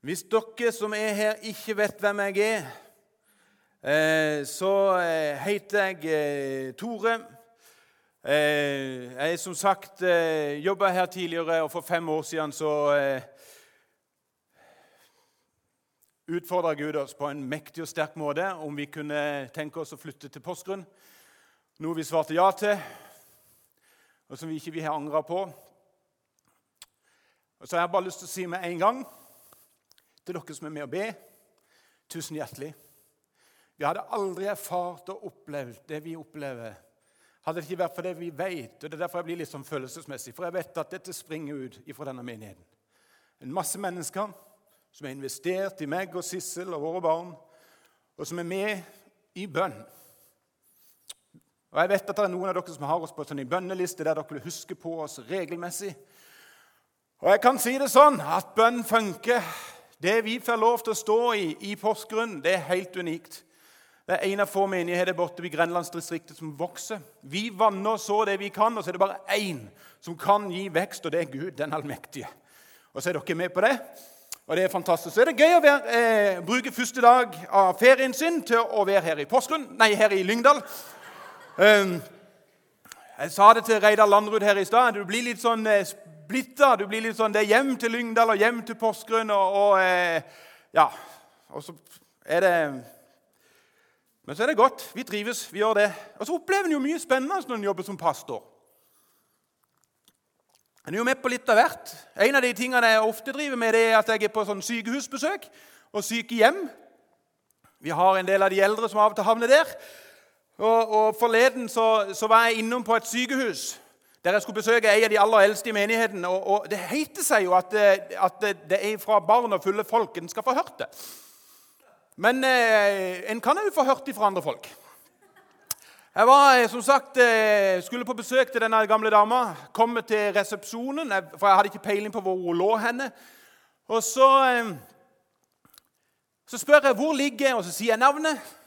Hvis dere som er her, ikke vet hvem jeg er, eh, så eh, heter jeg eh, Tore. Jeg som sagt jobba her tidligere, og for fem år siden så utfordra Gud oss på en mektig og sterk måte om vi kunne tenke oss å flytte til Porsgrunn. Noe vi svarte ja til, og som vi ikke vil ha angra på. Og så har jeg bare lyst til å si med en gang til dere som er med og be, tusen hjertelig. Vi hadde aldri erfart og opplevd det vi opplever, hadde det ikke vært for det vi vet. og Det er derfor jeg blir litt sånn følelsesmessig, for jeg vet at dette springer ut fra denne menigheten. En masse mennesker som har investert i meg og Sissel og våre barn, og som er med i bønn. Og Jeg vet at det er noen av dere som har oss på en bønneliste der dere vil huske på oss regelmessig. Og jeg kan si det sånn at bønn funker. Det vi får lov til å stå i i Porsgrunn, det er helt unikt. Det er en av få menigheter borte ved Grenlandsdistriktet som vokser. Vi vanner så det vi kan, og så er det bare én som kan gi vekst, og det er Gud, den allmektige. Og så er dere med på det, og det er fantastisk. Så er det gøy å være, eh, bruke første dag av ferien sin til å være her i Porsgrunn, nei, her i Lyngdal. Um, jeg sa det til Reidar Landrud her i stad. Du blir litt sånn eh, splitta. Du blir litt sånn, Det er hjem til Lyngdal og hjem til Porsgrunn. Og, og eh, ja, og så er det Men så er det godt. Vi trives. Vi gjør det. Og så opplever en jo mye spennende når en jobber som pastor. En er jo med på litt av hvert. En av de tingene jeg ofte driver med, det er at jeg er på sånn sykehusbesøk og sykehjem. Vi har en del av de eldre som av og til havner der. Og, og Forleden så, så var jeg innom på et sykehus der jeg skulle besøke en av de aller eldste i menigheten. Og, og Det heter seg jo at, eh, at, det er fra barn og fulle folk en skal få hørt det. Men eh, en kan jo få hørt det fra andre folk. Jeg var eh, som sagt, eh, skulle på besøk til denne gamle dama. Kommer til resepsjonen, for jeg hadde ikke peiling på hvor hun lå henne. Og så, så spør jeg hvor ligger og så sier jeg navnet.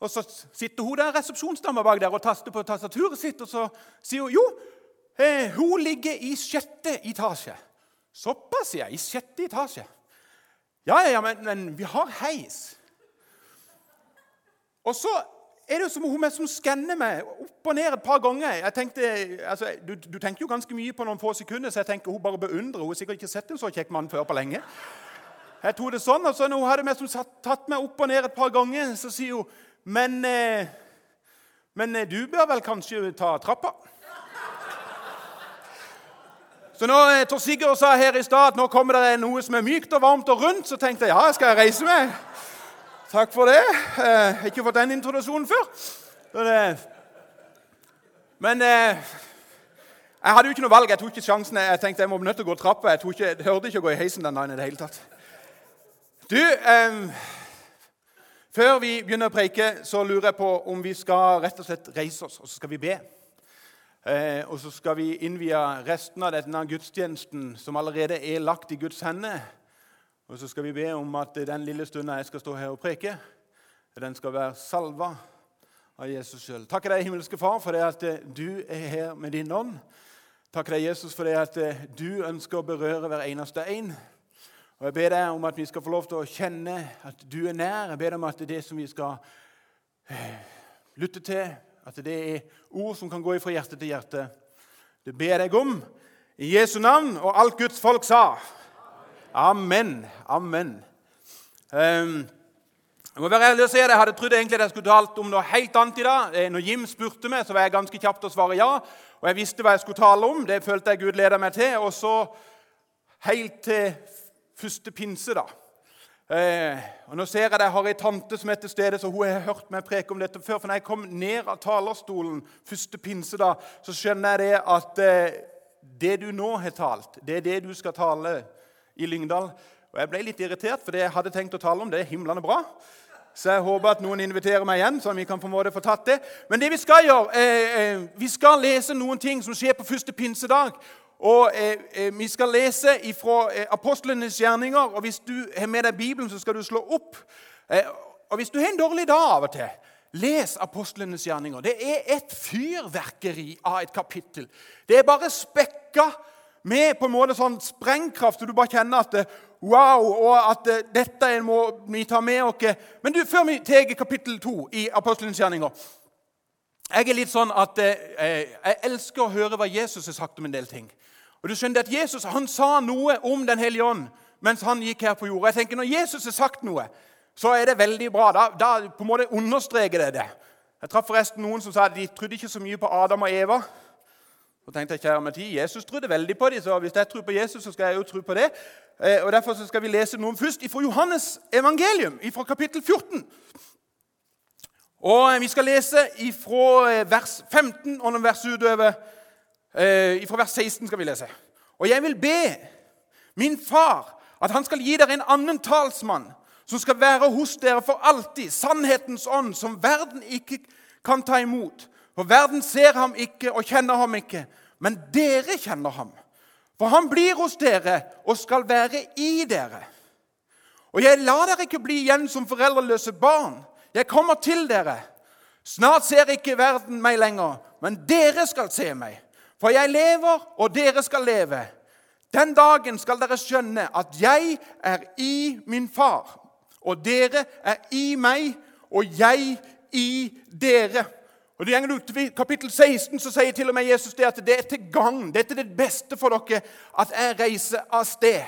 Og Så sitter hun der, resepsjonsdama bak der og taster på tastaturet sitt, og så sier hun jo, eh, hun ligger i sjette etasje. Såpass, sier jeg. I sjette etasje. Ja, ja, men, men vi har heis. Og så er det jo som hun er som skanner meg opp og ned et par ganger. Jeg tenkte, altså, du, du, tenker jo ganske mye på noen få sekunder, så jeg tenker hun bare beundrer. Hun har sikkert ikke sett en så kjekk mann før på lenge. Jeg tok det sånn, og så når hun hadde meg som tatt meg opp og ned et par ganger, så sier hun men, eh, men eh, du bør vel kanskje ta trappa? Så når eh, Tor Sigurd sa her i stad at nå kommer det noe som er mykt og varmt og rundt, så tenkte jeg ja, skal jeg reise meg? Takk for det. Jeg har ikke fått den introduksjonen før. Men jeg hadde jo ikke noe valg. Jeg tok ikke sjansen. Jeg tenkte jeg må nødt til å gå trappa. Jeg, jeg hørte ikke å gå i heisen den dagen i det hele tatt. Du, eh, før vi begynner å preike, så lurer jeg på om vi skal rett og slett reise oss, og så skal vi be. Eh, og så skal vi innvie resten av denne gudstjenesten som allerede er lagt i Guds hender. Og så skal vi be om at den lille stunden jeg skal stå her og preke, den skal være salva av Jesus sjøl. Takk deg, himmelske Far, for det at du er her med din ånd. Takk deg, Jesus, for det at du ønsker å berøre hver eneste en. Og Jeg ber deg om at vi skal få lov til å kjenne at du er nær. Jeg ber deg om at det er det som vi skal eh, lytte til, at det er ord som kan gå fra hjerte til hjerte. Det ber jeg om i Jesu navn, og alt Guds folk sa. Amen. Amen. Um, jeg må være ærlig og si at jeg hadde trodd egentlig jeg skulle talt om noe helt annet i dag. Eh, når Jim spurte meg, så var jeg ganske kjapt å svare ja. Og jeg visste hva jeg skulle tale om. Det følte jeg Gud leda meg til. Og så helt til første pinse. da. Eh, og Nå ser jeg at jeg har ei tante som er til stede, så hun har hørt meg preke om dette før. For når jeg kom ned av talerstolen første pinse, da, så skjønner jeg det at eh, det du nå har talt, det er det du skal tale i Lyngdal. Og Jeg ble litt irritert, for det jeg hadde tenkt å tale om, det er himlende bra. Så jeg håper at noen inviterer meg igjen, så vi kan på en måte få tatt det. Men det vi skal gjøre, eh, eh vi skal lese noen ting som skjer på første pinsedag. Og eh, eh, Vi skal lese fra eh, apostlenes gjerninger. og Hvis du har med deg Bibelen, så skal du slå opp. Eh, og Hvis du har en dårlig dag av og til, les apostlenes gjerninger. Det er et fyrverkeri av et kapittel. Det er bare spekka med på en måte sånn sprengkraft, så du bare kjenner at wow, og at dette må vi ta med oss. Men du, før vi tar kapittel 2 i apostlenes gjerninger Jeg er litt sånn at eh, jeg elsker å høre hva Jesus har sagt om en del ting. Og du skjønner at Jesus han sa noe om Den hellige ånd mens han gikk her på jorda. Jeg tenker Når Jesus har sagt noe, så er det veldig bra. Da, da på en måte understreker det det. Jeg traff forresten noen som sa at de trodde ikke så mye på Adam og Eva. Så tenkte jeg, kjære Mati, Jesus trodde veldig på dem, så hvis jeg tror på Jesus, så skal jeg jo tro på det. Eh, og Derfor skal vi lese noe først fra Johannes evangelium, fra kapittel 14. Og Vi skal lese fra eh, vers 15 og noen vers utover. Eh, fra vers 16 skal vi lese. Og jeg vil be min far at han skal gi dere en annen talsmann som skal være hos dere for alltid, sannhetens ånd, som verden ikke kan ta imot. For verden ser ham ikke og kjenner ham ikke, men dere kjenner ham. For han blir hos dere og skal være i dere. Og jeg lar dere ikke bli igjen som foreldreløse barn. Jeg kommer til dere. Snart ser ikke verden meg lenger, men dere skal se meg. For jeg lever, og dere skal leve. Den dagen skal dere skjønne at jeg er i min far, og dere er i meg, og jeg i dere. Og det ut til kapittel 16 så sier til og med Jesus det at det er til gagn, det er til det beste for dere at jeg reiser av sted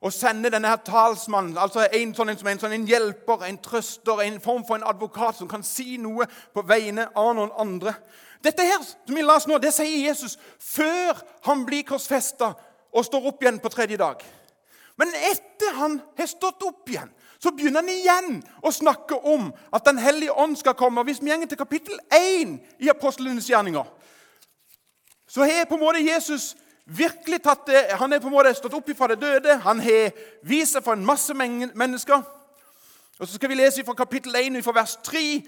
og sender denne her talsmannen, altså en, sånn, en, en, sånn, en hjelper, en trøster, en form for en advokat som kan si noe på vegne av noen andre. Dette her, som vi las nå, det sier Jesus før han blir korsfesta og står opp igjen på tredje dag. Men etter han har stått opp igjen, så begynner han igjen å snakke om at Den hellige ånd skal komme. Hvis vi går til kapittel 1 i apostlenes gjerninger, så har på en måte Jesus virkelig tatt det, Han er på en måte stått opp fra det døde. Han har vist seg for en masse mennesker. Og Så skal vi lese fra kapittel 1 fra vers 3.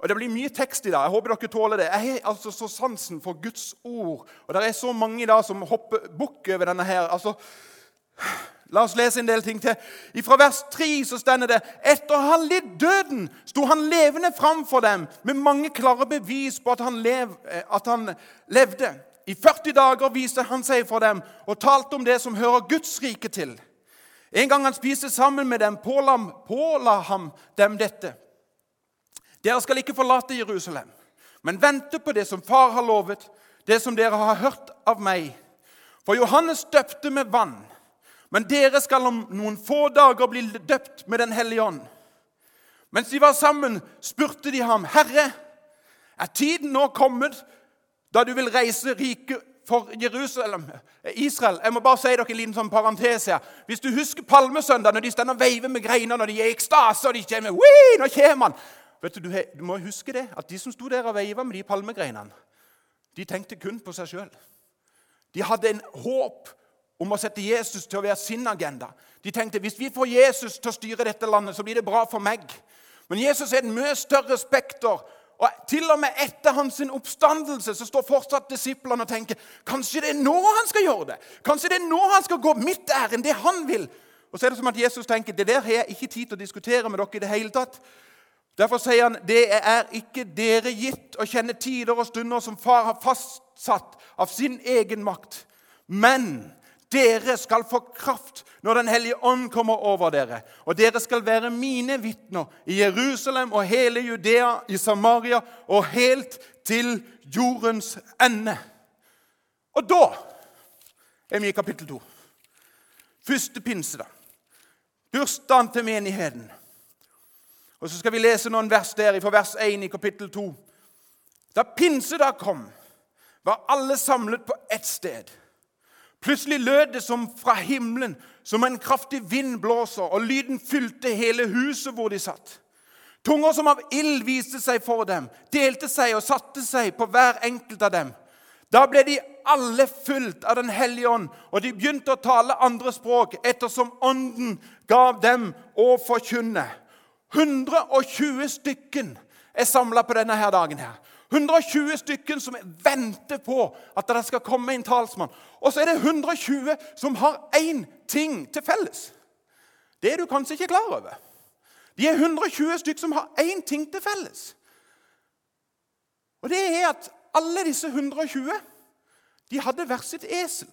Og Det blir mye tekst i dag. Jeg håper dere tåler det. Jeg har altså så sansen for Guds ord. Og Det er så mange i dag som hopper bukk over denne her. Altså, La oss lese en del ting til. Fra vers 3 så stender det etter å ha lidd døden sto han levende framfor dem med mange klare bevis på at han, lev, eh, at han, levde. I 40 dager viste han seg for dem og talte om det som hører Guds rike til. En gang han spiste sammen med dem, påla, påla ham dem dette. Dere skal ikke forlate Jerusalem, men vente på det som Far har lovet, det som dere har hørt av meg. For Johannes døpte med vann. Men dere skal om noen få dager bli døpt med Den hellige ånd. Mens de var sammen, spurte de ham, 'Herre, er tiden nå kommet da du vil reise riket for Jerusalem, Israel?' Jeg må bare si dere en liten sånn parentes her. Hvis du husker Palmesøndag, når de står og veiver med greiner, når de er i ekstase og de kommer, Wii, nå kommer han. Vet du, du, må huske det, at de som sto der og veiva med de palmegreinene, de tenkte kun på seg sjøl. De hadde en håp om å sette Jesus til å være sin agenda. De tenkte hvis vi får Jesus til å styre dette landet, så blir det bra for meg. Men Jesus er et mye større spekter. Og Til og med etter hans oppstandelse så står fortsatt disiplene og tenker kanskje det er nå han skal gjøre det. Kanskje det er nå han skal gå mitt ærend, det han vil. Og så er det som at Jesus tenker det der har jeg ikke tid til å diskutere med dere i det hele tatt. Derfor sier han det er ikke dere gitt å kjenne tider og stunder som far har fastsatt av sin egen makt. Men dere skal få kraft når Den hellige ånd kommer over dere. Og dere skal være mine vitner i Jerusalem og hele Judea, i Samaria og helt til jordens ende. Og da er vi i kapittel 2. Første pinse, da. Bursdagen til menigheten. Og Så skal vi lese noen vers der fra vers 1 i kapittel 2. Da pinsedag kom, var alle samlet på ett sted. Plutselig lød det som fra himmelen, som en kraftig vind blåser, og lyden fylte hele huset hvor de satt. Tunger som av ild viste seg for dem, delte seg og satte seg på hver enkelt av dem. Da ble de alle fulgt av Den hellige ånd, og de begynte å tale andre språk ettersom Ånden gav dem å forkynne. 120 stykken er samla på denne her dagen. her. 120 stykken som venter på at det skal komme en talsmann. Og så er det 120 som har én ting til felles. Det er du kanskje ikke klar over. De er 120 stykker som har én ting til felles. Og det er at alle disse 120 de hadde hver sitt esel.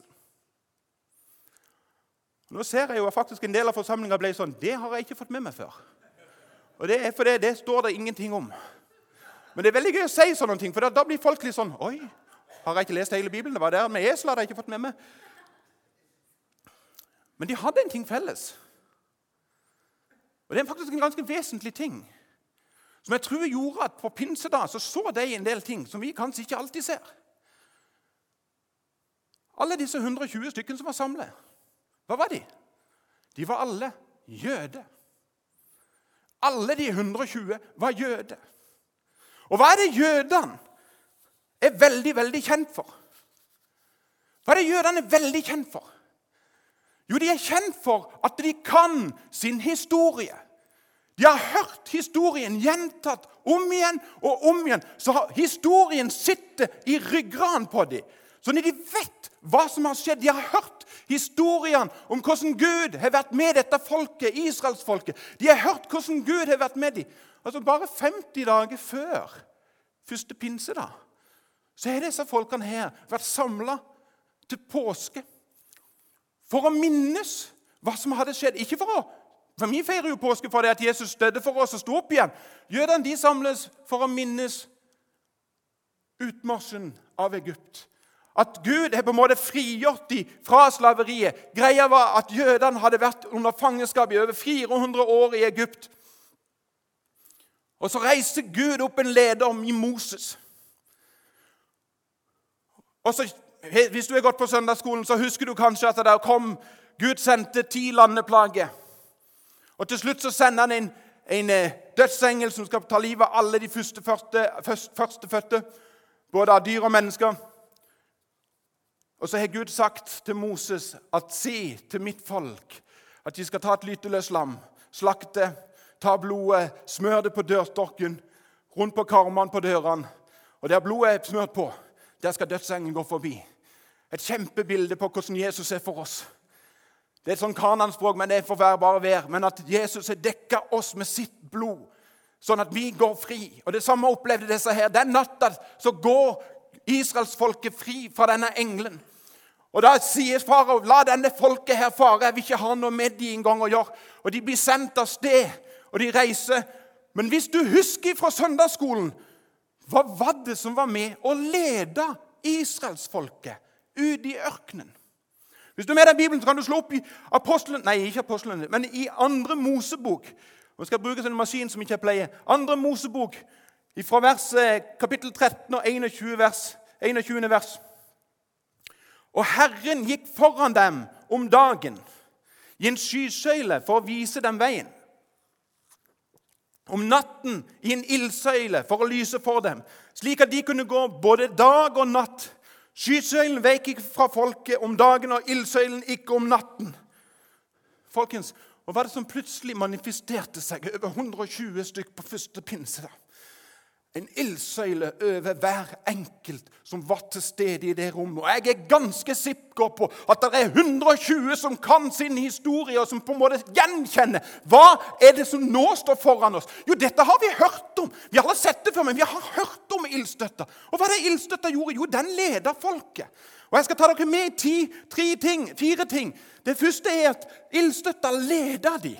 Nå ser jeg jo at faktisk en del av forsamlinga ble sånn Det har jeg ikke fått med meg før. Og det er fordi det står det ingenting om. Men det er veldig gøy å si sånne ting, for da, blir folk litt sånn Oi, har jeg ikke lest hele Bibelen? Det var der med esel hadde jeg ikke fått med meg. Men de hadde en ting felles. Og Det er faktisk en ganske vesentlig ting. Som jeg tror gjorde at på pinsedag så så de en del ting som vi kanskje ikke alltid ser. Alle disse 120 stykkene som var samlet, hva var de? De var alle jøder. Alle de 120 var jøder. Og hva er det jødene er veldig, veldig kjent for? Hva er det jødene er veldig kjent for? Jo, de er kjent for at de kan sin historie. De har hørt historien gjentatt om igjen og om igjen. Så historien sitter i ryggraden på dem. Så når de vet hva som har skjedd De har hørt historiene om hvordan Gud har vært med dette folket, israelsfolket. De har hørt hvordan Gud har vært med dem. Altså Bare 50 dager før første pinse da, så har disse folkene her vært samla til påske for å minnes hva som hadde skjedd. Ikke for å for Vi feirer jo påske for det at Jesus døde for oss og sto opp igjen. Jødene de samles for å minnes utmarsjen av Egypt. At Gud har på en måte frigjort dem fra slaveriet. Greia var at jødene hadde vært under fangenskap i over 400 år i Egypt. Og så reiser Gud opp en leder i Moses. Og så, Hvis du har gått på søndagsskolen, så husker du kanskje at det kom Gud sendte ti landeplager. Og Til slutt så sender han en, en eh, dødsengel som skal ta livet av alle de første, første, førstefødte, både av dyr og mennesker. Og så har Gud sagt til Moses at si til mitt folk at de skal ta et lyteløst lam, slakte, ta blodet, smør det på dørstokken, rundt på karmene på dørene. Og der blodet er smørt på, der skal dødsengelen gå forbi. Et kjempebilde på hvordan Jesus er for oss. Det er et sånn kananspråk, men det er for hver bare vær. Men at Jesus har dekka oss med sitt blod, sånn at vi går fri. Og Det samme opplevde disse her. Den natta så går israelsfolket fri fra denne engelen. Og Da sier farao, 'La denne folket her fare. Jeg vil ikke ha noe med de engang å gjøre.' Og De blir sendt av sted, og de reiser. Men hvis du husker fra søndagsskolen, hva var det som var med å lede israelsfolket ut i ørkenen? Hvis du er med deg Bibelen, så kan du slå opp i apostelen, nei, ikke apostelen, men i andre Mosebok. Nå skal bruke en maskin som ikke jeg pleier. Andre Mosebok, fra vers, kapittel 13 og 21 vers. 21. vers. Og Herren gikk foran dem om dagen i en skysøyle for å vise dem veien. Om natten i en ildsøyle for å lyse for dem, slik at de kunne gå både dag og natt Skysøylen veik ikke fra folket om dagen og ildsøylen ikke om natten. Folkens, og Hva er det som plutselig manifesterte seg over 120 stykk på første pinse? da? En ildsøyle over hver enkelt som var til stede i det rommet. Og Jeg er ganske sikker på at det er 120 som kan sin historie, og som på en måte gjenkjenner. Hva er det som nå står foran oss? Jo, dette har vi hørt om. Vi har sett det før, men vi har hørt om ildstøtta. Og hva er det ildstøtta gjorde? Jo, den leda folket. Og Jeg skal ta dere med i ti, tre ting, fire ting. Det første er at ildstøtta leda de.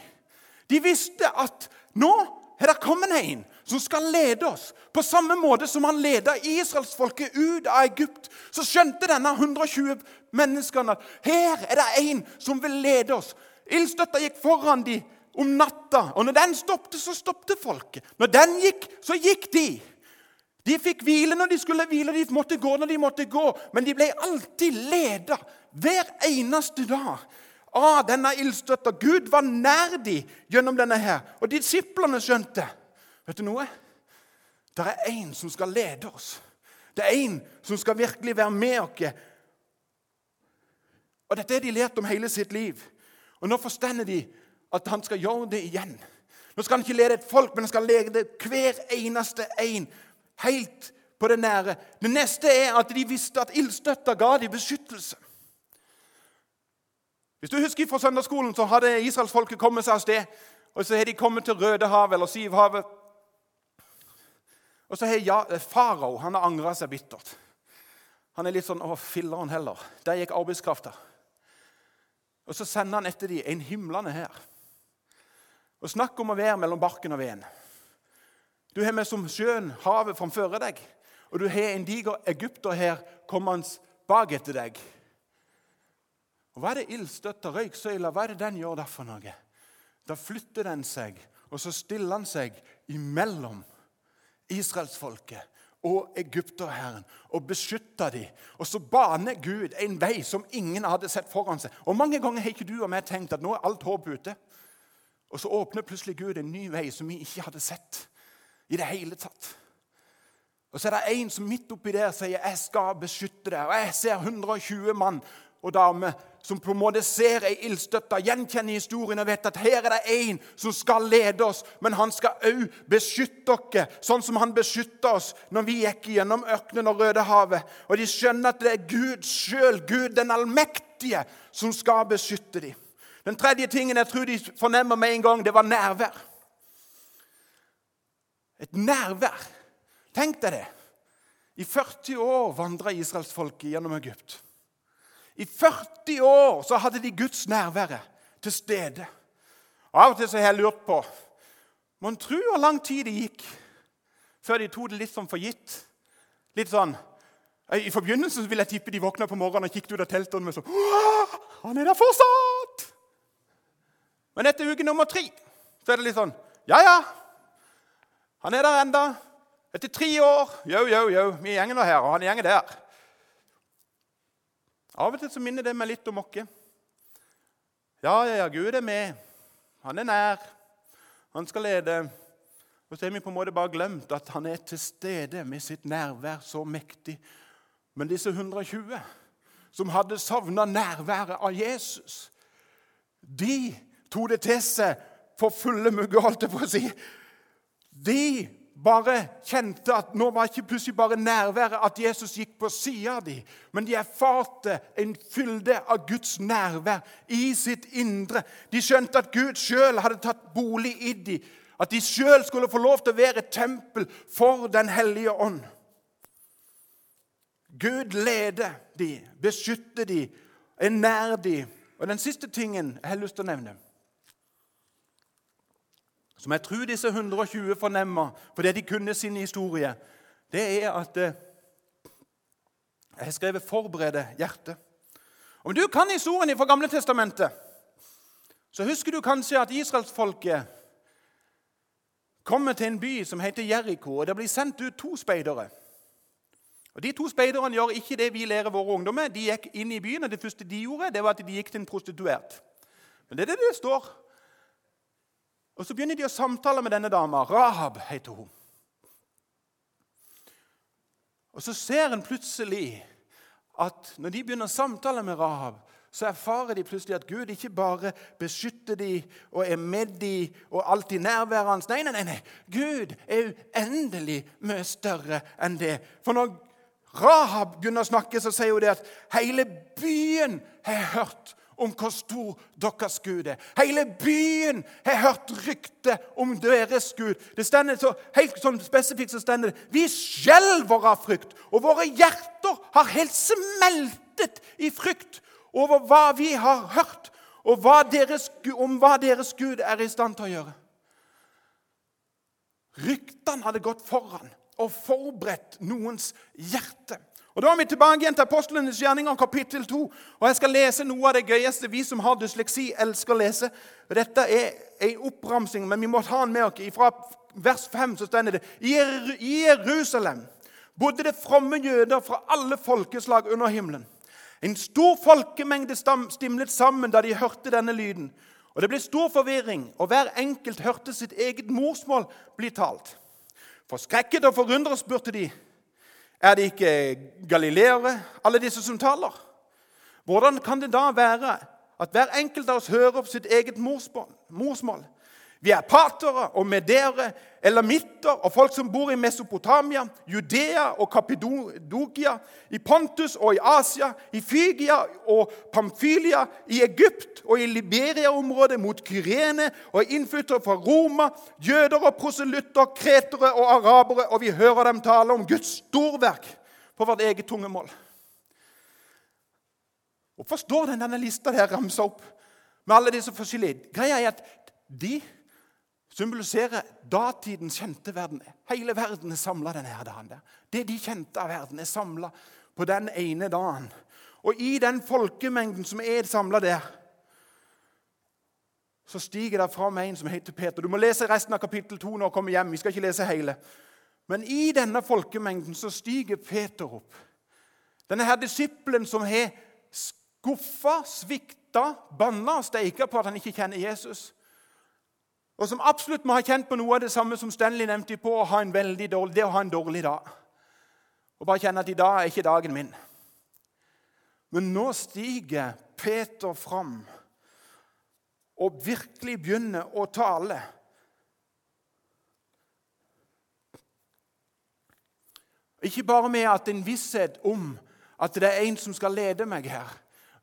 De visste at nå er det kommet en som skal lede oss. På samme måte som han leda israelsfolket ut av Egypt, så skjønte denne 120 menneskene at her er det en som vil lede oss. Ildstøtta gikk foran dem om natta, og når den stoppet, så stoppet folket. Når den gikk, så gikk de. De fikk hvile når de skulle hvile, de måtte gå når de måtte gå, men de ble alltid leda hver eneste dag av denne ildstøtta. Gud var nær dem gjennom denne her. Og disiplene skjønte Vet du noe? Det er én som skal lede oss. Det er én som skal virkelig være med oss. Og Dette har de lært om hele sitt liv. Og Nå forstår de at han skal gjøre det igjen. Nå skal han ikke lede et folk, men han skal lede hver eneste en helt på det nære. Det neste er at de visste at ildstøtta ga dem beskyttelse. Hvis du husker fra søndagsskolen, så hadde israelsfolket kommet seg av sted. Og så har de kommet til Rødehavet eller Sivhavet. Og så har ja, farao han har angra seg bittert. Han er litt sånn 'Å, filler'n heller'. Der gikk arbeidskrafta. Og så sender han etter dem en himlende her. Og snakk om å være mellom barken og veden. Du har med som sjøen, havet, framfor deg. Og du har en diger egypter her kommende bak etter deg. Og Hva er det ildstøtta røyksøyla hva er det den gjør der for noe? Da flytter den seg, og så stiller han seg imellom israelsfolket og egypterherren og beskytter dem. Og så baner Gud en vei som ingen hadde sett foran seg. Og Mange ganger har ikke du og meg tenkt at nå er alt håp ute. Og så åpner plutselig Gud en ny vei som vi ikke hadde sett i det hele tatt. Og så er det en som midt oppi der sier 'Jeg skal beskytte deg'. Og jeg ser 120 mann og damer som på en måte ser ei ildstøtte, gjenkjenner historien og vet at her er det en som skal lede oss, men han skal òg beskytte dere, sånn som han beskytta oss når vi gikk gjennom ørkenen og Rødehavet. Og de skjønner at det er Gud sjøl, Gud den allmektige, som skal beskytte dem. Den tredje tingen jeg tror de fornemmer med en gang, det var nærvær. Et nærvær. Tenk deg det. I 40 år vandra israelsfolket gjennom Egypt. I 40 år så hadde de Guds nærvære til stede. Og Av og til så har jeg lurt på Mon tro hvor lang tid det gikk før de tok det litt sånn for gitt. Litt sånn, I forbindelsen vil jeg tippe de våkna på morgenen og kikket ut av teltet med sånn Han er der fortsatt! Men etter uke nummer tre så er det litt sånn Ja, ja. Han er der enda. Etter tre år Yo, yo, yo, vi gjenger nå her, og han gjenger der. Av og til så minner det meg litt om oss. Ja, ja, Gud er med. Han er nær. Han skal lede. Og så har vi på en måte bare glemt at han er til stede med sitt nærvær så mektig. Men disse 120 som hadde savna nærværet av Jesus, de tok det til seg for fulle mugger, holdt jeg på å si. De bare kjente at nå var ikke plutselig bare nærværet at Jesus gikk på sida av dem, men de erfarte en fylde av Guds nærvær i sitt indre. De skjønte at Gud sjøl hadde tatt bolig i dem, at de sjøl skulle få lov til å være et tempel for Den hellige ånd. Gud leder de, beskytter de, er nær de. Og den siste tingen jeg har lyst til å nevne som jeg tror disse 120 fornemmer fordi de kunne sin historie, det er at eh, jeg har skrevet 'forberede hjertet'. Om du kan historien fra Gamle Testamentet, så husker du kanskje at israelsfolket kommer til en by som heter Jeriko, og det blir sendt ut to speidere. Og De to speiderne gjør ikke det vi lærer våre ungdommer. De gikk inn i byen, og det første de gjorde, det var at de gikk til en prostituert. Men det er det det står og Så begynner de å samtale med denne dama. Rahab heter hun. Og Så ser en plutselig at når de begynner å samtale med Rahab, så erfarer de plutselig at Gud ikke bare beskytter dem og er med dem og alltid nærværende. Nei, nei, nei, nei. Gud er uendelig mye større enn det. For når Rahab begynner å snakke, så sier hun det at hele byen har hørt om hvor stor deres Gud er. Hele byen har hørt rykte om deres Gud. Det stender så, Helt sånn spesifikt så stender det Vi skjelver av frykt, og våre hjerter har helt smeltet i frykt over hva vi har hørt, og hva deres, om hva deres Gud er i stand til å gjøre. Ryktene hadde gått foran og forberedt noens hjerte. Og Da er vi tilbake igjen til apostlenes gjerninger, kapittel 2. Og Jeg skal lese noe av det gøyeste vi som har dysleksi, elsker å lese. Dette er en oppramsing, men vi må ta den med oss. Fra vers 5 så stender det I Jerusalem bodde det fromme jøder fra alle folkeslag under himmelen. En stor folkemengde stimlet sammen da de hørte denne lyden. Og Det ble stor forvirring, og hver enkelt hørte sitt eget morsmål bli talt. Forskrekket og forundret spurte de er det ikke galileere, alle disse som taler? Hvordan kan det da være at hver enkelt av oss hører opp sitt eget morsmål? Vi er patere og medere, elamitter og folk som bor i Mesopotamia, Judea og Kapidokia, i Pontus og i Asia, i Fygia og Pamfylia, i Egypt og i Liberia-området mot Kyrene og innflyttere fra Roma, jøder og proselytter, kretere og arabere, og vi hører dem tale om Guds storverk på vårt eget tungemål. Hvorfor står den denne lista der ramsa opp med alle disse forskjellige? Greia er at de symboliserer datidens kjente verden. Hele verden er samla denne dagen. der. Det de kjente av verden, er samla på den ene dagen. Og i den folkemengden som er samla der, så stiger det fram en som heter Peter. Du må lese resten av kapittel 2 når du kommer hjem. Vi skal ikke lese hele. Men i denne folkemengden så stiger Peter opp. Denne her disippelen som har skuffa, svikta, banna og steika på at han ikke kjenner Jesus. Og som absolutt må ha kjent på noe av det samme som Stanley nevnte på, å ha en veldig dårlig, det å ha en dårlig dag. Og bare kjenne at i dag er ikke dagen min. Men nå stiger Peter fram og virkelig begynner å tale. Ikke bare med at en visshet om at det er en som skal lede meg her,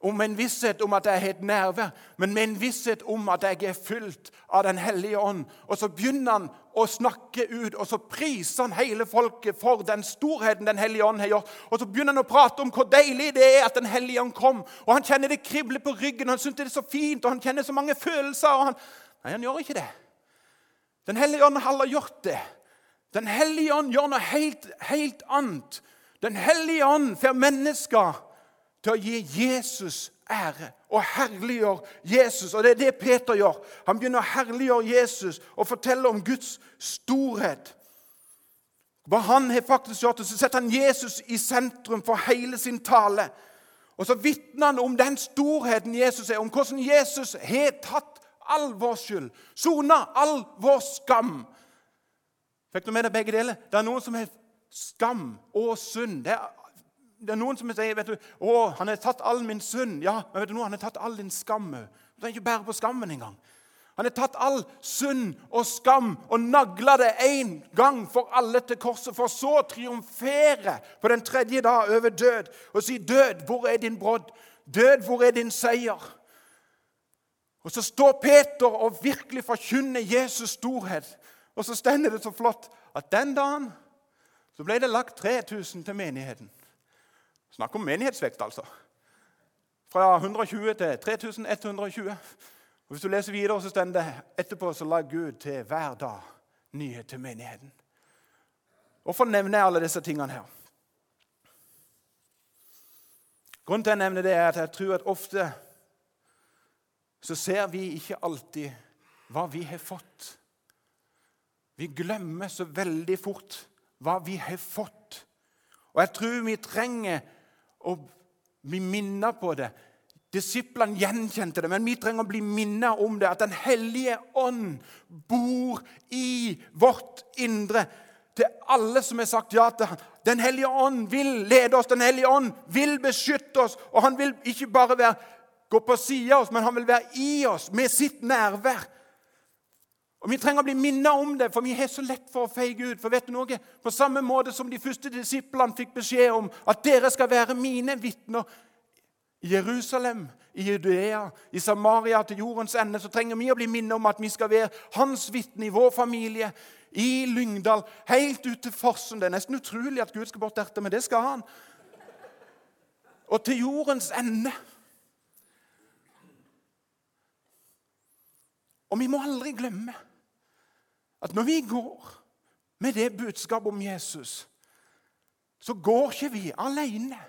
om en visshet om at jeg har et nærvær, men med en visshet om at jeg er fylt av Den hellige ånd. Og så begynner han å snakke ut, og så priser han hele folket for den storheten Den hellige ånd har gjort. Og så begynner han å prate om hvor deilig det er at Den hellige ånd kom. Og han kjenner det krible på ryggen, og han syns det er så fint, og han kjenner så mange følelser. og han... Nei, han gjør ikke det. Den hellige ånd har aldri gjort det. Den hellige ånd gjør noe helt, helt annet. Den hellige ånd får mennesker til å gi Jesus ære og herliggjøre Jesus. Og det er det Peter gjør. Han begynner å herliggjøre Jesus og fortelle om Guds storhet. Hva han har faktisk gjort, og Så setter han Jesus i sentrum for hele sin tale. Og så vitner han om den storheten Jesus er, om hvordan Jesus har tatt all vår skyld, sona all vår skam. Fikk du med deg begge deler? Det er noen som har skam og synd. Det er det er noen som sier vet du, 'Å, han har tatt all min synd.' Ja, men vet du noe? han har tatt all din skam òg. Du trenger ikke bære på skammen engang. Han har tatt all synd og skam og nagla det én gang for alle til korset, for så å triumfere på den tredje dag over død og si, 'Død, hvor er din brodd? Død, hvor er din seier?' Og Så står Peter og virkelig forkynner Jesus' storhet. Og så stender det så flott at den dagen så ble det lagt 3000 til menigheten. Snakk om menighetsvekt, altså. Fra 120 til 3120. Og Hvis du leser videre, så står det etterpå så la Gud til hver dag nyhet til menigheten. Hvorfor nevner jeg alle disse tingene her? Grunnen til at jeg nevner det, er at jeg tror at ofte så ser vi ikke alltid hva vi har fått. Vi glemmer så veldig fort hva vi har fått. Og jeg tror vi trenger og bli minnet på det. Disiplene gjenkjente det, men vi trenger å bli minnet om det. At Den hellige ånd bor i vårt indre. Til alle som har sagt ja til ham. Den hellige ånd vil lede oss, Den hellige ånd vil beskytte oss. Og han vil ikke bare være, gå på sida av oss, men han vil være i oss med sitt nærvær. Og Vi trenger å bli minnet om det, for vi har så lett for å feige ut. For vet du noe? På samme måte som de første disiplene fikk beskjed om at dere skal være mine vitner i Jerusalem, i Judea, i Samaria, til jordens ende, så trenger vi å bli minnet om at vi skal være hans vitne i vår familie, i Lyngdal, helt ut til Fossen. Det er nesten utrolig at Gud skal bort dertil, men det skal han. Og til jordens ende. Og vi må aldri glemme at når vi går med det budskapet om Jesus, så går ikke vi alene.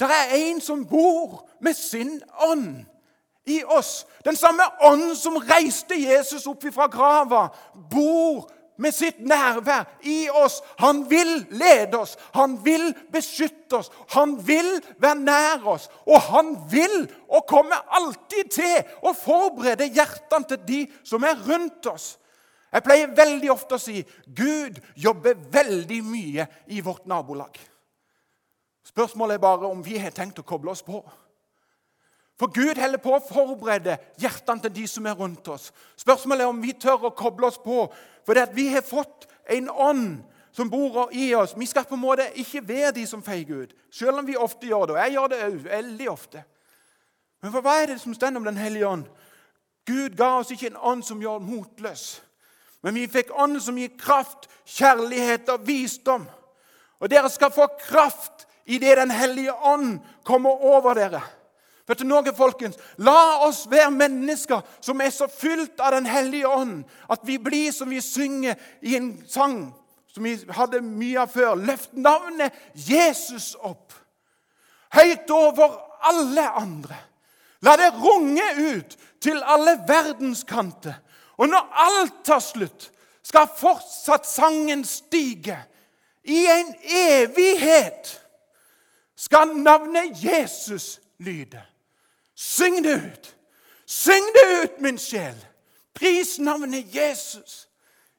Det er en som bor med sin ånd i oss. Den samme ånd som reiste Jesus opp fra grava, bor med sitt nærvær i oss. Han vil lede oss, han vil beskytte oss, han vil være nær oss. Og han vil og kommer alltid til å forberede hjertene til de som er rundt oss. Jeg pleier veldig ofte å si Gud jobber veldig mye i vårt nabolag. Spørsmålet er bare om vi har tenkt å koble oss på. For Gud holder på å forberede hjertene til de som er rundt oss. Spørsmålet er om vi tør å koble oss på, for det at vi har fått en ånd som bor i oss. Vi skal på en måte ikke være de som feiger ut, selv om vi ofte gjør det. Og jeg gjør det òg, veldig ofte. Men for hva er det som står om Den hellige ånd? Gud ga oss ikke en ånd som gjør motløs. Men vi fikk ånden som gir kraft, kjærlighet og visdom. Og dere skal få kraft idet Den hellige ånd kommer over dere. Vet du noe, folkens? La oss være mennesker som er så fylt av Den hellige ånd at vi blir som vi synger i en sang som vi hadde mye av før. Løft navnet Jesus opp. Høyt over alle andre. La det runge ut til alle verdenskanter. Og når alt tar slutt, skal fortsatt sangen stige. I en evighet skal navnet Jesus lyde. Syng det ut! Syng det ut, min sjel! Pris navnet Jesus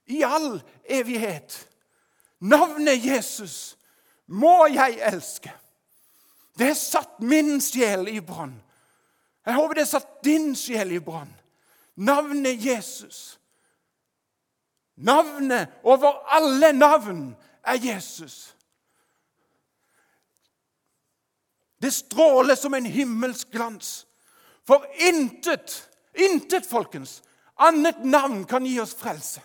i all evighet. Navnet Jesus må jeg elske. Det har satt min sjel i brann. Jeg håper det har satt din sjel i brann. Navnet Jesus. Navnet over alle navn er Jesus. Det stråler som en himmelsk glans. For intet, intet, folkens, annet navn kan gi oss frelse.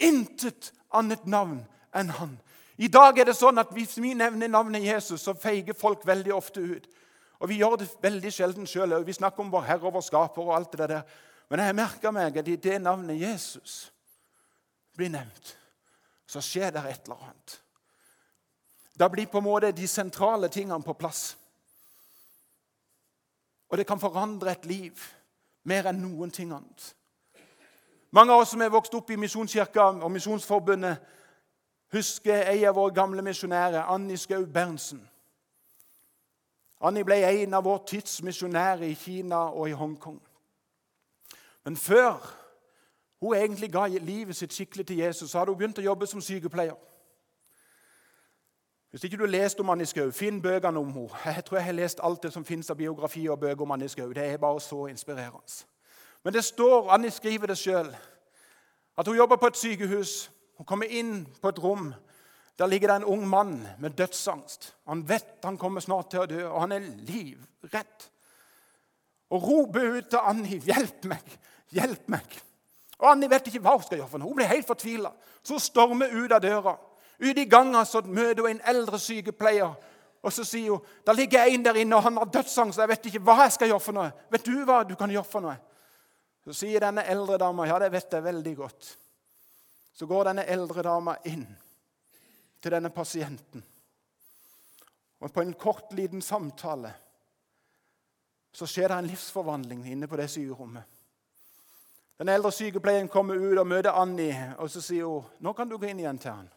Intet annet navn enn Han. I dag er det sånn at hvis vi nevner navnet Jesus, så feiger folk veldig ofte ut. Og Vi gjør det veldig sjelden sjøl. Vi snakker om vår Herre og vår Skaper. og alt det der. Men jeg merker meg at i det navnet Jesus blir nevnt, så skjer det et eller annet. Da blir på en måte de sentrale tingene på plass. Og det kan forandre et liv mer enn noen ting annet. Mange av oss som er vokst opp i Misjonskirka og Misjonsforbundet, husker en av våre gamle misjonærer, Anni Skau Berntsen. Annie ble en av vår tids misjonærer i Kina og i Hongkong. Men før hun egentlig ga livet sitt skikkelig til Jesus, så hadde hun begynt å jobbe som sykepleier. Hvis ikke du har lest om Annie Skau, finn bøkene om henne. Jeg tror jeg har lest alt det som finnes av biografi og bøker om Annie Skau. Det er bare så inspirerende. Men det står, Annie skriver det sjøl, at hun jobber på et sykehus. Hun kommer inn på et rom der ligger det en ung mann med dødsangst. Han vet han kommer snart til å dø, og han er livredd. Og roper ut til Annie 'Hjelp meg! Hjelp meg!' Og Annie vet ikke hva hun skal gjøre. for noe. Hun blir helt fortvila. Så stormer ut av døra. Ute i gangen så møter hun en eldre sykepleier. Og så sier hun der ligger en der inne, og han har dødsangst. Jeg vet ikke hva jeg skal gjøre for noe. Vet du hva du kan gjøre for noe? Så sier denne eldre dama ja, det vet jeg veldig godt. Så går denne eldre dama inn til denne pasienten. Og på en kort, liten samtale så skjer det en livsforvandling inne på det sykerommet. Den eldre sykepleieren kommer ut og møter Annie, og så sier hun nå kan du gå inn igjen til han.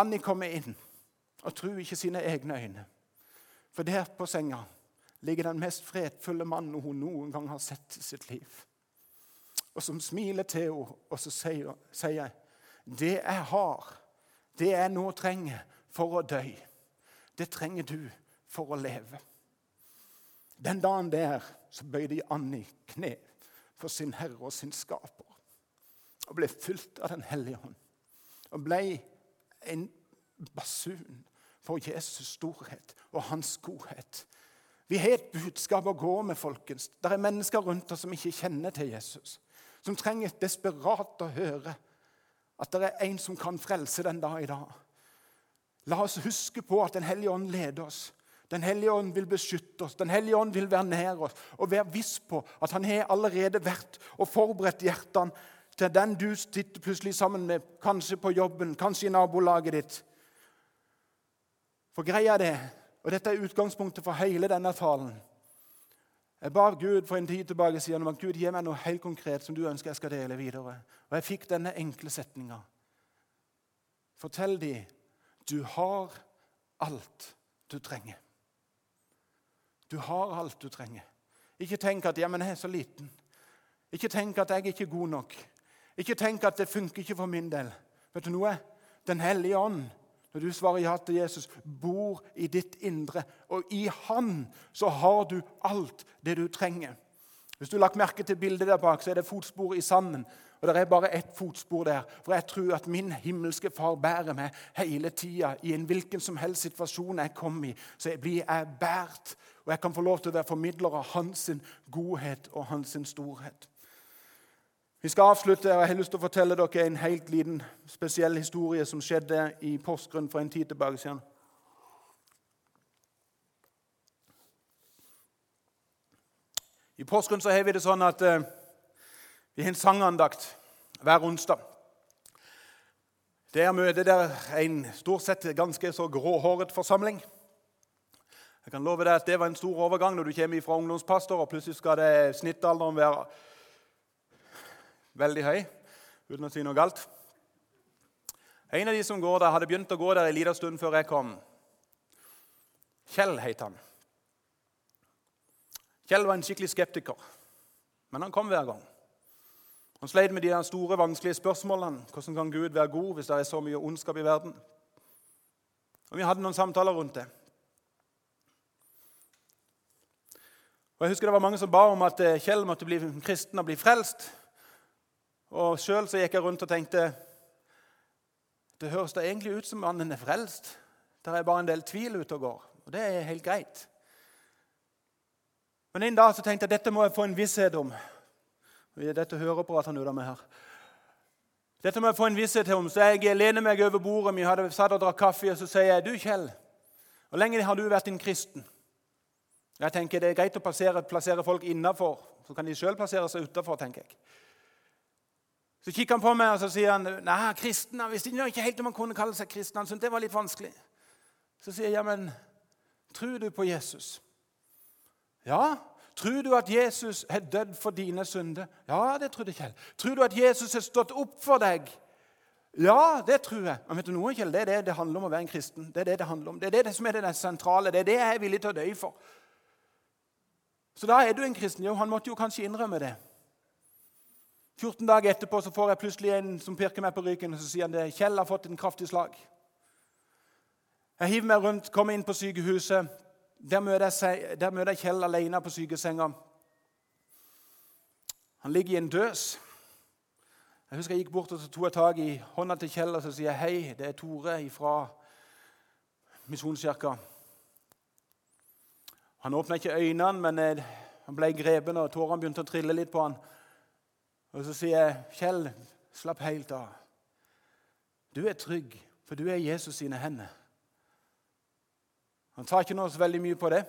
Annie kommer inn og tror ikke sine egne øyne. For der på senga ligger den mest fredfulle mannen hun noen gang har sett i sitt liv. Og som smiler til henne, og så sier, sier det jeg har det jeg nå trenger for å dø, det trenger du for å leve. Den dagen der så bøyde Anni kne for sin Herre og sin Skaper og ble fylt av Den hellige hånd. Og ble en basun for Jesus' storhet og hans godhet. Vi har et budskap å gå med, folkens. Det er mennesker rundt oss som ikke kjenner til Jesus. Som trenger desperat å høre at det er en som kan frelse den dag i dag. La oss huske på at Den hellige ånd leder oss. Den hellige ånd vil beskytte oss, Den hellige ånd vil være nær oss. Og være viss på at han har allerede vært og forberedt hjertene til den du sitter plutselig sammen med, kanskje på jobben, kanskje i nabolaget ditt. For greia det, og dette er utgangspunktet for hele denne talen Jeg ba Gud for en tid tilbake siden om at Gud gir meg noe helt konkret som du ønsker jeg skal dele videre. Og jeg fikk denne enkle setninga. Fortell dem du har alt du trenger. Du har alt du trenger. Ikke tenk at ja, men 'jeg er så liten'. Ikke tenk at 'jeg er ikke god nok'. Ikke tenk at 'det funker ikke for min del'. Vet du noe? Den hellige ånd når du svarer ja til Jesus, bor i ditt indre. Og i Han så har du alt det du trenger. Hvis du har lagt merke til bildet der bak, så er det fotspor i sanden. Og det er bare ett fotspor der. For jeg tror at min himmelske far bærer meg hele tida. I en hvilken som helst situasjon jeg kommer i, så blir jeg båret. Og jeg kan få lov til å være formidler av hans godhet og hans storhet. Vi skal avslutte, og jeg har lyst til å fortelle dere en helt liten spesiell historie som skjedde i Porsgrunn for en tid tilbake siden. I Porsgrunn så har vi det sånn at eh, vi har en sangandakt hver onsdag. Der møter der en stort sett ganske så gråhåret forsamling. Jeg kan love deg at Det var en stor overgang når du kommer fra ungdomspastor, og plutselig skal det snittalderen være veldig høy, uten å si noe galt. En av de som går der, hadde begynt å gå der en liten stund før jeg kom. Kjell het han. Kjell var en skikkelig skeptiker, men han kom hver gang. Han sleit med de store, vanskelige spørsmålene. Hvordan kan Gud være god hvis det er så mye ondskap i verden? Og Vi hadde noen samtaler rundt det. Og jeg husker Det var mange som ba om at eh, Kjell måtte bli kristen og bli frelst. Og Sjøl gikk jeg rundt og tenkte det høres da egentlig ut som mannen er frelst. Det er bare en del tvil ute og går, og det er helt greit. Men en dag så tenkte jeg dette må jeg få en visshet om. Dette hører på at han er med her. Dette må jeg få en visshet om, så jeg lener meg over bordet. Vi hadde satt og drakk kaffe, og så sier jeg, 'Du, Kjell, hvor lenge har du vært en kristen?' Jeg tenker Det er greit å plassere, plassere folk innafor, så kan de sjøl plassere seg utafor. Så kikker han på meg og så sier han, nei, kristen, han visste ikke helt om han kunne kalle seg kristen. Han syntes det var litt vanskelig. Så sier jeg, ja, men tror du på Jesus? Ja. Tror du at Jesus har dødd for dine synder? Ja, det trodde Kjell. Tror du at Jesus har stått opp for deg? Ja, det tror jeg. Men vet du noe, Kjell? Det er det det handler om å være en kristen. Det er det det handler om. Det er det som er det sentrale. Det er det jeg er villig til å dø for. Så da er du en kristen. Jo, han måtte jo kanskje innrømme det. 14 dager etterpå så får jeg plutselig en som pirker meg på ryggen og så sier han det. Kjell har fått en kraftig slag. Jeg hiver meg rundt, kommer inn på sykehuset. Der møter jeg, der møter jeg Kjell alene på sykesenga. Han ligger i en døs. Jeg husker jeg gikk bort og så tok jeg tak i hånda til Kjell og så sier jeg, hei, det er Tore fra Misjonskirka. Han åpna ikke øynene, men eh, han ble grepen, og tårene begynte å trille litt på han. Og Så sier jeg, 'Kjell, slapp helt av. Du er trygg, for du er Jesus sine hender.' Han tar ikke noe så veldig mye på det.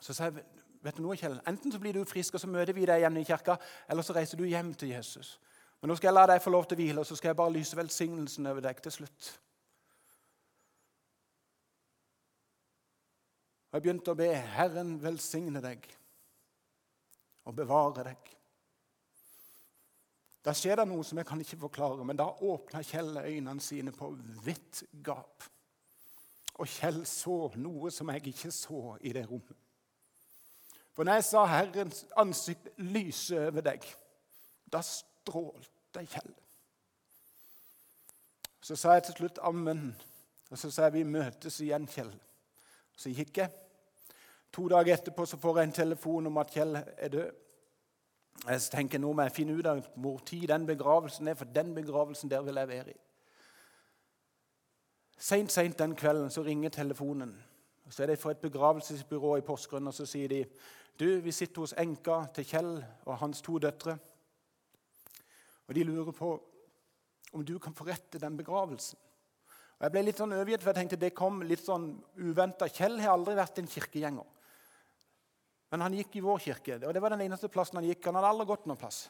Så sier jeg, vet du noe, Kjell? Enten så blir du frisk, og så møter vi deg igjen i kirka, eller så reiser du hjem til Jesus. Men nå skal jeg la deg få lov til å hvile, og så skal jeg bare lyse velsignelsen over deg til slutt. Og jeg begynte å be Herren velsigne deg og bevare deg. Da skjer det noe som jeg kan ikke forklare, men da åpna Kjell øynene sine på vidt gap. Og Kjell så noe som jeg ikke så i det rommet. For når jeg sa Herrens ansikt lyse over deg, da strålte Kjell. Så sa jeg til slutt ammen, og så sa jeg vi møtes igjen, Kjell. Så gikk jeg. To dager etterpå så får jeg en telefon om at Kjell er død. Jeg tenker nå må jeg finne ut av hvor tid den begravelsen er, for den begravelsen der vil jeg være i. Seint, seint den kvelden så ringer telefonen. Så er det fra et begravelsesbyrå i Porsgrunn, og så sier de du, vi sitter hos enka til Kjell og hans to døtre. Og de lurer på om du kan forrette den begravelsen. Og Jeg ble litt sånn overgitt, for jeg tenkte det kom litt sånn uventa. Kjell har aldri vært en kirkegjenger. Men han gikk i vår kirke, og det var den eneste plassen han gikk. Han hadde aldri gått noen plass.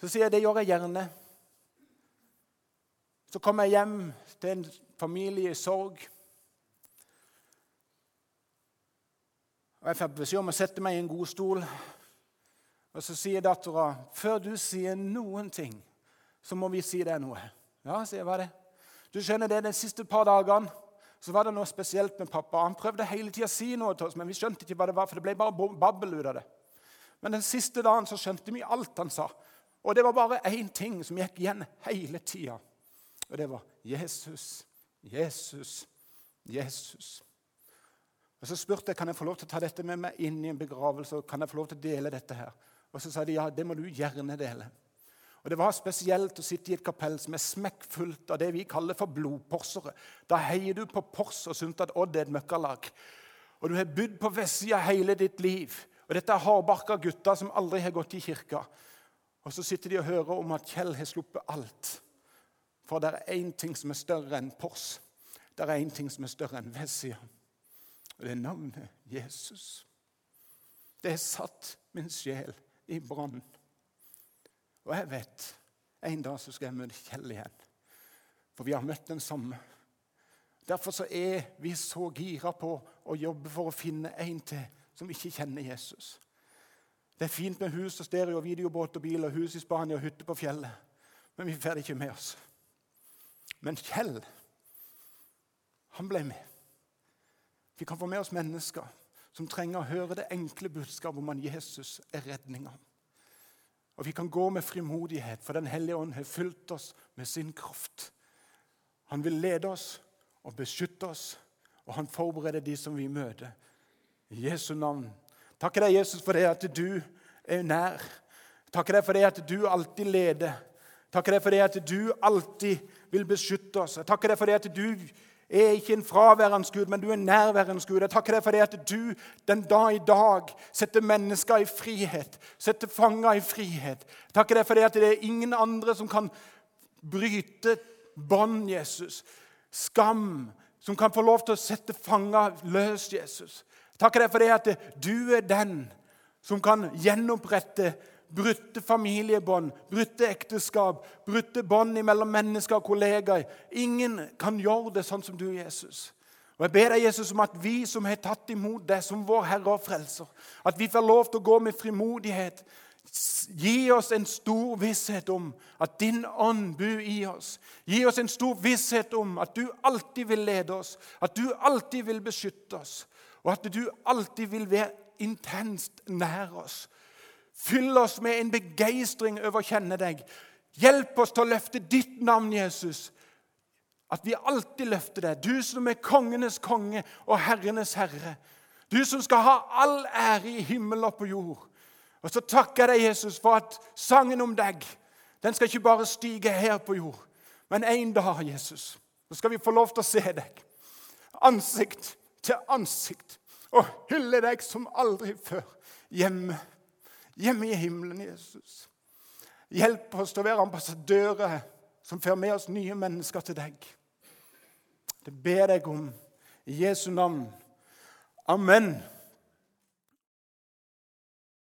Så sier jeg det gjør jeg gjerne. Så kommer jeg hjem til en familie i sorg. Og Jeg får beskjed om å sette meg i en god stol. Og Så sier dattera, 'Før du sier noen ting, så må vi si deg noe.' Ja, sier jeg, hva er det? Du skjønner det, De siste par dagene så var det noe spesielt med pappa. Han prøvde hele tida å si noe til oss, men vi skjønte ikke hva det var, for det ble bare babbel ut av det. Men den siste dagen så skjønte vi alt han sa. Og det var bare én ting som gikk igjen hele tida. Og det var Jesus, Jesus, Jesus. Og Så spurte jeg kan jeg få lov til å ta dette med meg inn i en begravelse. og kan jeg få lov til å dele dette her? Og Så sa de ja, det må du gjerne dele. Og Det var spesielt å sitte i et kapell som er smekkfullt av det vi kaller for blodporsere. Da heier du på Pors og syns at Odd er et møkkalag. Og du har bydd på vestsida hele ditt liv. Og Dette er hardbarka gutter som aldri har gått i kirka. Og Så sitter de og hører om at Kjell har sluppet alt. For det er én ting som er større enn Pors. Det er én ting som er større enn Vessia. Og det er navnet Jesus. Det har satt min sjel i brann. Og jeg vet en dag så skal jeg møte Kjell igjen. For vi har møtt den samme. Derfor så er vi så gira på å jobbe for å finne en til som ikke kjenner Jesus. Det er fint med hus og stereo, videobåt og bil og hus i Spania og hytte på fjellet. Men vi får det ikke med oss. Men Kjell, han ble med. Vi kan få med oss mennesker som trenger å høre det enkle budskapet om at Jesus er redninga. Og vi kan gå med frimodighet, for Den hellige ånd har fylt oss med sin kraft. Han vil lede oss og beskytte oss, og han forbereder de som vi møter. I Jesu navn. Takker deg, Jesus, for det at du er nær. Takker deg for det at du alltid leder. Takker deg for det at du alltid vil beskytte oss. Jeg takker deg for det at du er ikke en fraværende Gud, men du er nærværende Gud. Jeg takker deg for det at du den dag i dag setter mennesker i frihet, setter fanger i frihet. Jeg takker deg for det at det er ingen andre som kan bryte bånd, Jesus. Skam, som kan få lov til å sette fanger løs, Jesus. Jeg takker deg for det at du er den som kan gjenopprette brutte familiebånd, brutte ekteskap, brutte bånd mellom mennesker og kollegaer. Ingen kan gjøre det sånn som du, Jesus. Og Jeg ber deg, Jesus, om at vi som har tatt imot deg som vår Herre og Frelser, at vi får lov til å gå med frimodighet. Gi oss en stor visshet om at din ånd bor i oss. Gi oss en stor visshet om at du alltid vil lede oss, at du alltid vil beskytte oss, og at du alltid vil være intenst nær oss. Fyll oss med en begeistring over å kjenne deg. Hjelp oss til å løfte ditt navn, Jesus. At vi alltid løfter deg. Du som er kongenes konge og herrenes herre. Du som skal ha all ære i himmel og på jord. Og så takker jeg deg, Jesus, for at sangen om deg den skal ikke bare stige her på jord, men en dag, Jesus, så skal vi få lov til å se deg ansikt til ansikt og hylle deg som aldri før hjemme hjemme i himmelen, Jesus. Hjelp oss til å være ambassadører som fører med oss nye mennesker til deg. Det ber jeg om i Jesu navn. Amen.